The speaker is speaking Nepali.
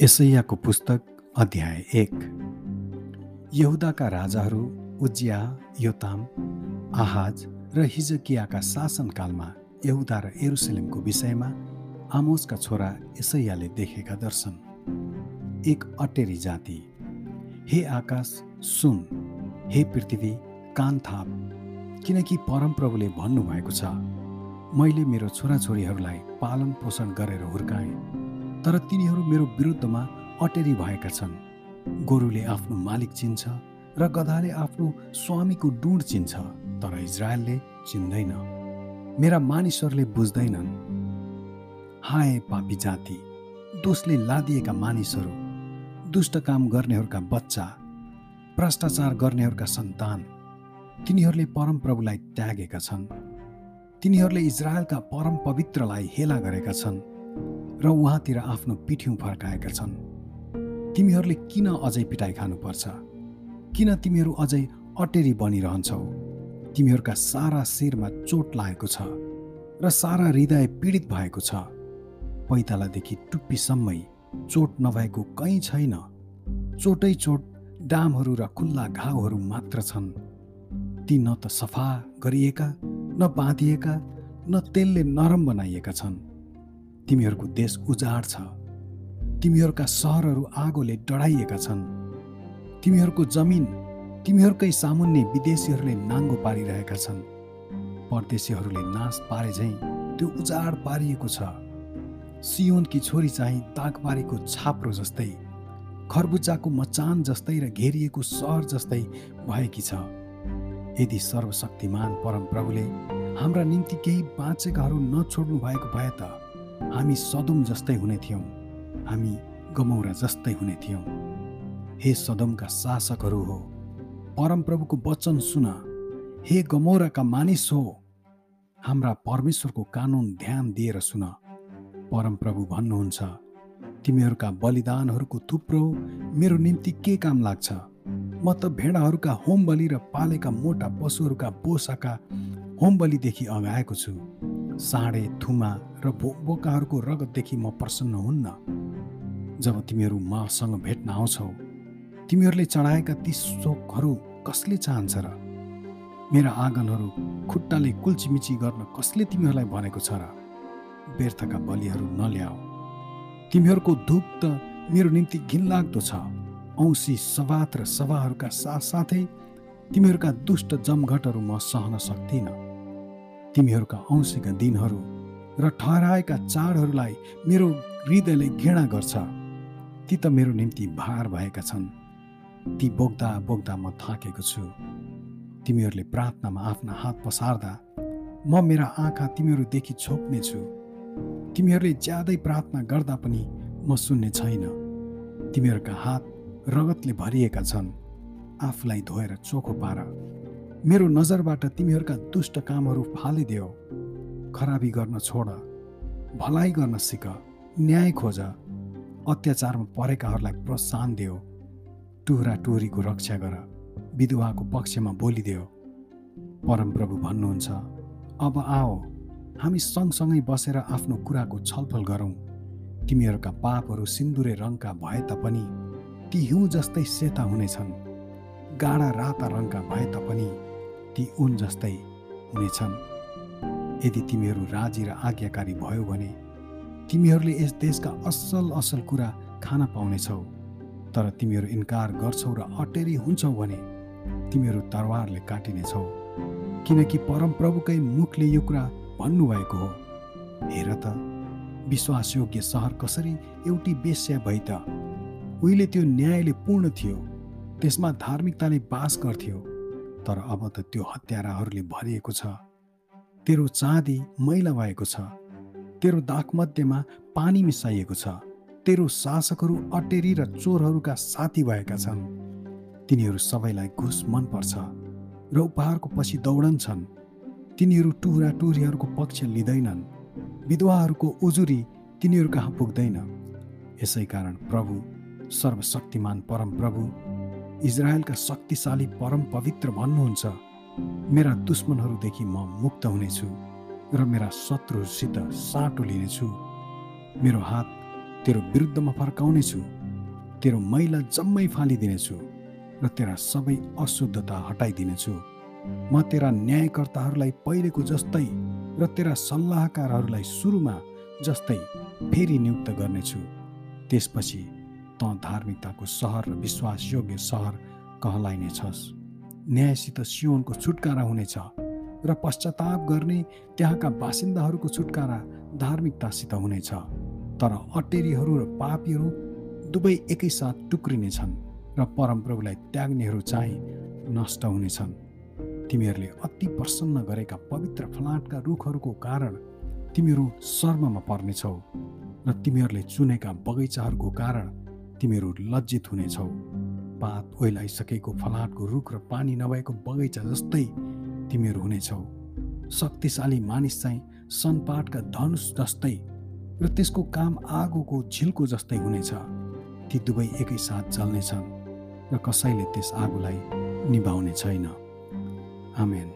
यसैयाको पुस्तक अध्याय एक। यहुदाका राजाहरू उज्जिया योताम आहाज र हिजकियाका शासनकालमा यहुदा र एरुसलेमको विषयमा आमोसका छोरा यसैयाले देखेका दर्शन। एक अटेरी जाति हे आकाश सुन हे पृथ्वी कान थाप किनकि परमप्रभुले भन्नुभएको छ मैले मेरो छोराछोरीहरूलाई पालन पोषण गरेर हुर्काएँ। तर तिनीहरू मेरो विरुद्धमा अटेरी भएका छन्। गोरुले आफ्नो मालिक चिन्छ र गधाले आफ्नो स्वामीको डुँड चिन्छ तर इजरायलले चिन्दैन। मेरा मानिसहरूले बुझ्दैनन्। हाय पापी जाति दोषले लादिएका मानिसहरू दुष्ट काम गर्नेहरूका बच्चा भ्रष्टाचार गर्नेहरूका सन्तान तिनीहरूले परमप्रभुलाई त्यागेका छन्। तिनीहरूले इजरायलका परम पवित्रलाई हेला गरेका छन्। र उहाँतिर आफ्नो पिठ्यौँ फर्काएका छन्। तिमीहरूले किन अझै पिटाइ खानुपर्छ? किन तिमीहरू अझै अटेरी बनिरहन्छौ? तिमीहरूका सारा शिरमा चोट लागेको छ र सारा हृदय पीडित भएको छ। पैतालादेखि टुप्पीसम्मै चोट नभएको कहीँ छैन। चोटै चोट डामहरू र खुल्ला घाउहरू मात्र छन्। ती न त सफा गरिएका न बाँधिएका न तेलले नरम बनाइएका छन्। तिमीहरूको देश उजाड छ। तिमीहरूका सहरहरू आगोले डढाइएका छन्। तिमीहरूको जमिन तिमीहरूकै सामुन्ने विदेशीहरूले नाङ्गो पारिरहेका छन्। परदेशीहरूले नाश पारे झैँ त्यो उजाड पारिएको छ। सियोनकी छोरी चाहिँ दाग पारेको छाप्रो जस्तै खरबुच्चाको मचान जस्तै र घेरिएको सहर जस्तै भएकी छ। यदि सर्वशक्तिमान परमप्रभुले हाम्रा निम्ति केही बाँचेकाहरू नछोड्नु भएको भए त हामी सदुम जस्तै हुने थियौँ। हामी गमौरा जस्तै हुने थियौँ। हे सदमका शासकहरू हो परमप्रभुको वचन सुन। हे गमौराका मानिस हो हाम्रा परमेश्वरको कानुन ध्यान दिएर सुन। परमप्रभु भन्नुहुन्छ तिमीहरूका बलिदानहरूको थुप्रो मेरो निम्ति के काम लाग्छ? म त भेडाहरूका होम बलि र पालेका मोटा पशुहरूका बोसाका होम बलिदेखि अगाएको छु। साँडे थुमा र बोकाहरूको रगतदेखि म प्रसन्न हुन्न। जब तिमीहरू मसँग भेट्न आउँछौ तिमीहरूले चढाएका ती शोकहरू कसले चाहन्छ र? मेरा आँगनहरू खुट्टाले कुल्चिमिची गर्न कसले तिमीहरूलाई भनेको छ र? व्यर्थका बलिहरू नल्याऊ। तिमीहरूको धुप त मेरो निम्ति घिनलाग्दो छ। औँसी सवात र सभाहरूका साथसाथै तिमीहरूका दुष्ट जमघटहरू म सहन सक्दिनँ तिमीहरूका औँसीका दिनहरू र ठहराएका चाडहरूलाई मेरो हृदयले घृणा गर्छ। ती त मेरो निम्ति भार भएका छन्। ती बोक्दा बोक्दा म थाकेको छु। तिमीहरूले प्रार्थनामा आफ्ना हात पसार्दा म मेरा आँखा तिमीहरूदेखि छोप्नेछु तिमीहरूले ज्यादै प्रार्थना गर्दा पनि म सुन्ने छैन। तिमीहरूका हात रगतले भरिएका छन्। आफूलाई धोएर चोखो पार। मेरो नजरबाट तिमीहरूका दुष्ट कामहरू फालिदेऊ। खराबी गर्न छोड भलाइ गर्न सिक न्याय खोज अत्याचारमा परेकाहरूलाई प्रोत्साहन देऊ। टुहरा टुहरीको रक्षा गर विधवाको पक्षमा बोलिदेऊ। परमप्रभु भन्नुहुन्छ अब आओ हामी सँगसँगै बसेर आफ्नो कुराको छलफल गरौँ। तिमीहरूका पापहरू सिन्दुरे रङका भए तापनि ती हिउँ जस्तै सेता हुनेछन्। गाडा राता रङका भए तापनि ती उन जस्तै हुनेछन्। यदि तिमीहरू राजी र आज्ञाकारी भयो भने तिमीहरूले यस देशका असल असल कुरा खान पाउनेछौ। तर तिमीहरू इन्कार गर्छौ र अटेरी हुन्छौ भने तिमीहरू तरवारले काटिनेछौ। किनकि परमप्रभुकै मुखले यो कुरा भन्नुभएको हो। हेर त विश्वासयोग्य सहर कसरी एउटी बेस्या भई त? उहिले त्यो न्यायले पूर्ण थियो त्यसमा धार्मिकताले बास गर्थ्यो। तर अब त त्यो हत्याराहरूले भरिएको छ। तेरो चाँदी मैला भएको छ। तेरो दागमध्येमा पानी मिसाइएको छ। तेरो शासकहरू अटेरी र चोरहरूका साथी भएका छन्। तिनीहरू सबैलाई घुस मनपर्छ र उपहारको पछि दौडन्छन् तिनीहरू टुहुरा टुहुरीहरूको पक्ष लिँदैनन्। विधवाहरूको उजुरी तिनीहरू कहाँ पुग्दैन। यसै कारण प्रभु सर्वशक्तिमान परम प्रभु इजरायलका शक्तिशाली परम पवित्र भन्नुहुन्छ। मेरा दुश्मनहरूदेखि म मुक्त हुनेछु र मेरा शत्रुहरूसित साटो लिनेछु। मेरो हात तेरो विरुद्धमा फर्काउनेछु। तेरो मैला जम्मै फालिदिनेछु र तेरा सबै अशुद्धता हटाइदिनेछु। म तेरा न्यायकर्ताहरूलाई पहिलेको जस्तै र तेरा सल्लाहकारहरूलाई सुरुमा जस्तै फेरि नियुक्त गर्नेछु। त्यसपछि त धार्मिकताको सहर र विश्वासयोग्य सहर कहलाइनेछस्। न्यायसित सियोनको छुटकारा हुनेछ र पश्चाताप गर्ने त्यहाँका बासिन्दाहरूको छुटकारा धार्मिकतासित हुनेछ। तर अटेरीहरू र पापीहरू दुवै एकैसाथ टुक्रिनेछन् र परमप्रभुलाई त्याग्नेहरू चाहिँ नष्ट हुनेछन्। तिमीहरूले अति प्रसन्न गरेका पवित्र फलाटका रुखहरूको कारण तिमीहरू शर्ममा पर्नेछौ र तिमीहरूले चुनेका बगैँचाहरूको कारण तिमीहरू लज्जित हुनेछौ। पात ओइलाइसकेको फलाटको रुख र पानी नभएको बगैँचा जस्तै तिमीहरू हुनेछौ। शक्तिशाली मानिस चाहिँ सनपाटका धनुष जस्तै र त्यसको काम आगोको झिल्को जस्तै हुनेछ। ती दुवै एकैसाथ चल्नेछन् र कसैले त्यस आगोलाई निभाउने छैन। आमेन।